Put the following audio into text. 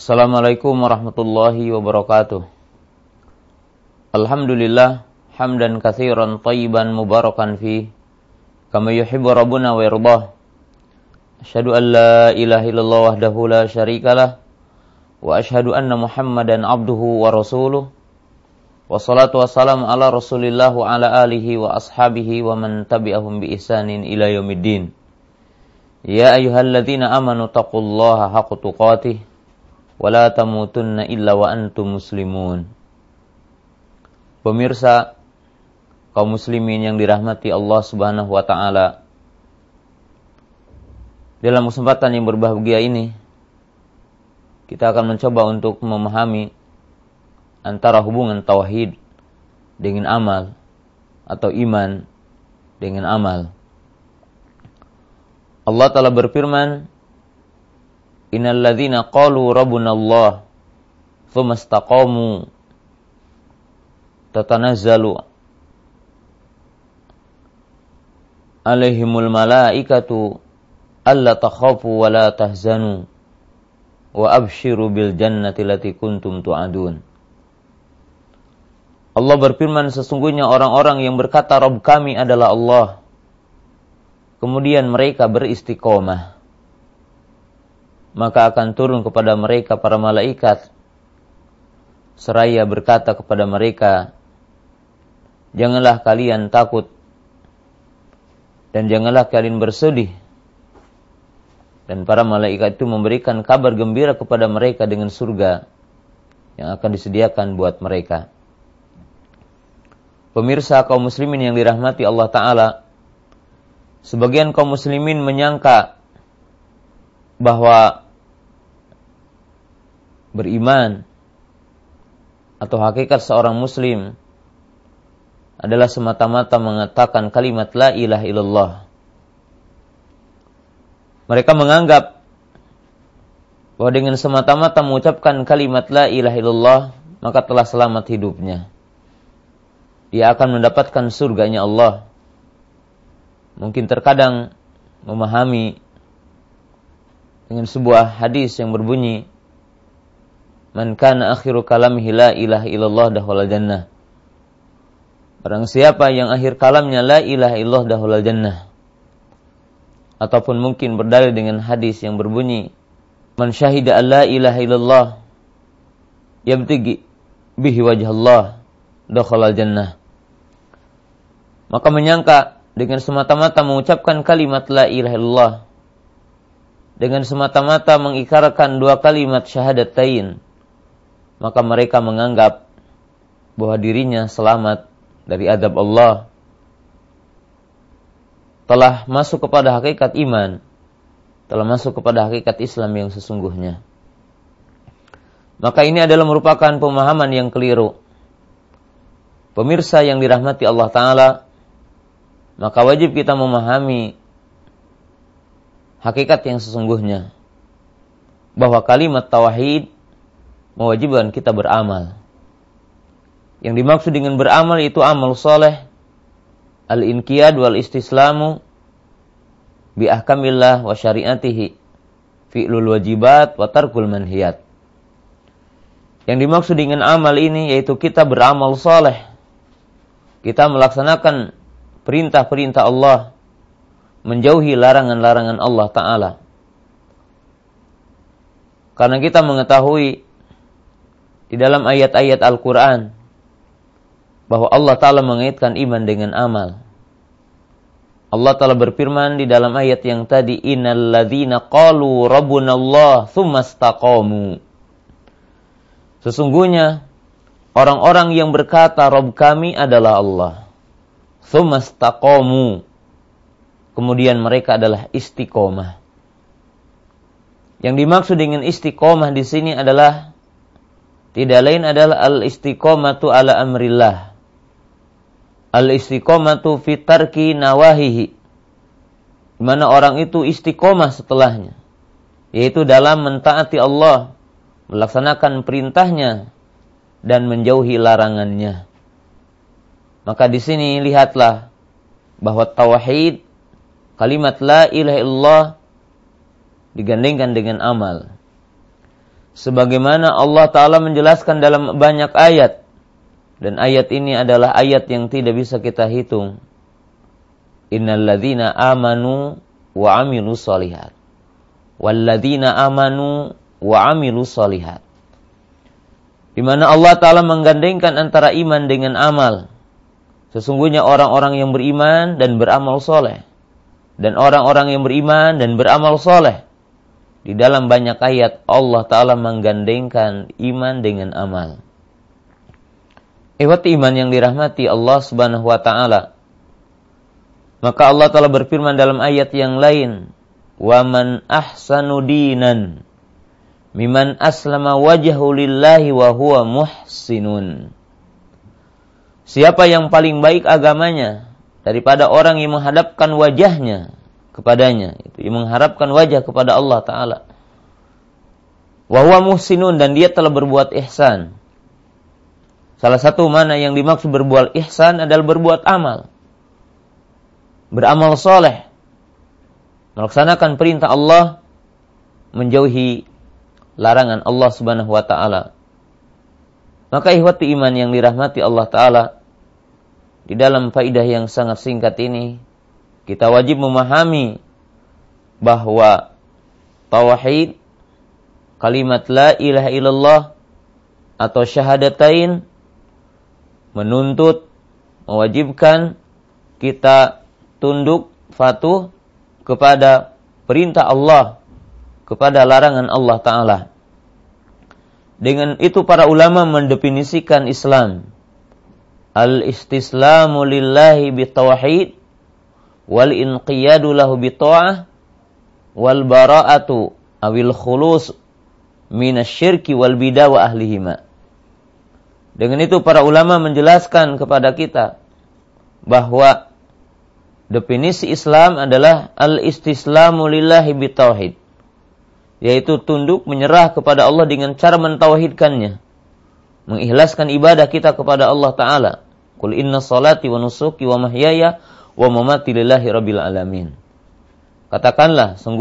Assalamualaikum warahmatullahi wabarakatuh. Alhamdulillah hamdan katsiran tayyiban mubarakan fi kama yuhibbu rabbuna wa yardah. Asyhadu an la ilaha illallah wahdahu la syarikalah wa asyhadu anna Muhammadan abduhu wa rasuluh. Wassalatu wassalamu ala Rasulillah wa ala alihi wa ashabihi wa man tabi'ahum bi ihsanin ila yaumiddin. Ya ayyuhalladzina amanu taqullaha haqqa tuqatih wa la tamutunna illa wa antum muslimun. Pemirsa kaum muslimin yang dirahmati Allah Subhanahu wa taala. Dalam kesempatan yang berbahagia ini kita akan mencoba untuk memahami antara hubungan tauhid dengan amal atau iman dengan amal. Allah telah berfirman, "Innal ladzina qalu rabbuna Allah tsumma istaqamu tatanazzalu alaihimul malaikatu alla takhafu wa la tahzanu wa abshiru bil jannati lati kuntum tu'adun." Allah berfirman sesungguhnya orang-orang yang berkata Rob kami adalah Allah kemudian mereka beristiqomah, maka akan turun kepada mereka para malaikat, seraya berkata kepada mereka, Janganlah kalian takut, dan janganlah kalian bersedih. Dan para malaikat itu memberikan kabar gembira kepada mereka dengan surga yang akan disediakan buat mereka. Pemirsa kaum muslimin yang dirahmati Allah Ta'ala, sebagian kaum muslimin menyangka bahwa beriman atau hakikat seorang muslim adalah semata-mata mengatakan kalimat la ilaha illallah. Mereka menganggap bahwa dengan semata-mata mengucapkan kalimat la ilaha illallah maka telah selamat hidupnya. Dia akan mendapatkan surganya Allah mungkin terkadang memahami dengan sebuah hadis yang berbunyi Man kana akhiru kalamihi la ilaha illallah dahulal jannah. Barang siapa yang akhir kalamnya la ilaha illallah dahulal jannah. Ataupun mungkin berdalil dengan hadis yang berbunyi Man syahida la ilaha illallah yabtigi bihi wajah Allah dakhalal jannah. Maka menyangka dengan semata-mata mengucapkan kalimat la ilaha illallah dengan semata-mata mengikarkan dua kalimat syahadatain maka mereka menganggap bahwa dirinya selamat dari adab Allah telah masuk kepada hakikat iman telah masuk kepada hakikat Islam yang sesungguhnya. Maka ini adalah merupakan pemahaman yang keliru. Pemirsa yang dirahmati Allah taala maka wajib kita memahami hakikat yang sesungguhnya bahwa kalimat tauhid mewajibkan kita beramal. Yang dimaksud dengan beramal itu amal soleh, al-inqiyad wal istislamu bi ahkamillah wa syariatihi fi'lul wajibat wa tarkul manhiyat. Yang dimaksud dengan amal ini yaitu kita beramal soleh. Kita melaksanakan perintah-perintah Allah, menjauhi larangan-larangan Allah Ta'ala. Karena kita mengetahui di dalam ayat-ayat Al-Quran bahwa Allah Ta'ala mengaitkan iman dengan amal. Allah Ta'ala berfirman di dalam ayat yang tadi, Innal ladhina qalu rabbunallah thumma istaqamu. Sesungguhnya, orang-orang yang berkata, Rob kami adalah Allah Thumastaqomu. Kemudian mereka adalah istiqomah. Yang dimaksud dengan istiqomah di sini adalah tidak lain adalah al istiqomatu ala amrillah. Al istiqomatu fitarki nawahihi. Di mana orang itu istiqomah setelahnya. Yaitu dalam mentaati Allah, melaksanakan perintahnya, dan menjauhi larangannya. Maka di sini lihatlah bahwa tauhid kalimat la ilaha illallah digandengkan dengan amal. sebagaimana Allah taala menjelaskan dalam banyak ayat dan ayat ini adalah ayat yang tidak bisa kita hitung. Innalladzina amanu wa amilu solihat. Walladzina amanu wa amilu solihat. Di mana Allah Ta'ala menggandengkan antara iman dengan amal. Sesungguhnya orang-orang yang beriman dan beramal soleh. Dan orang-orang yang beriman dan beramal soleh. Di dalam banyak ayat Allah Ta'ala menggandengkan iman dengan amal. Iwat iman yang dirahmati Allah Subhanahu wa taala. Maka Allah Ta'ala berfirman dalam ayat yang lain, "Wa man ahsanu dinan miman aslama wajhahu lillahi wa huwa muhsinun." Siapa yang paling baik agamanya daripada orang yang menghadapkan wajahnya kepadanya, itu yang mengharapkan wajah kepada Allah taala. Wa huwa muhsinun dan dia telah berbuat ihsan. Salah satu mana yang dimaksud berbuat ihsan adalah berbuat amal. Beramal soleh. Melaksanakan perintah Allah. Menjauhi larangan Allah subhanahu wa ta'ala. Maka ihwati iman yang dirahmati Allah ta'ala. Di dalam faidah yang sangat singkat ini. Kita wajib memahami bahwa tauhid kalimat la ilaha illallah atau syahadatain menuntut, mewajibkan kita tunduk patuh kepada perintah Allah, kepada larangan Allah Ta'ala. Dengan itu para ulama mendefinisikan Islam. Al-istislamu lillahi bitawahid wal inqiyadu lahu bita'ah wal bara'atu awil khulus minasyirki wal bidah wa ahlihima. Dengan itu para ulama menjelaskan kepada kita bahwa definisi Islam adalah al-istislamu lillahi bitauhid. Yaitu tunduk menyerah kepada Allah dengan cara mentauhidkannya. Mengikhlaskan ibadah kita kepada Allah Ta'ala. Kul inna salati wa nusuki wa mahyaya wa mamati lillahi rabbil alamin. Katakanlah, sungguh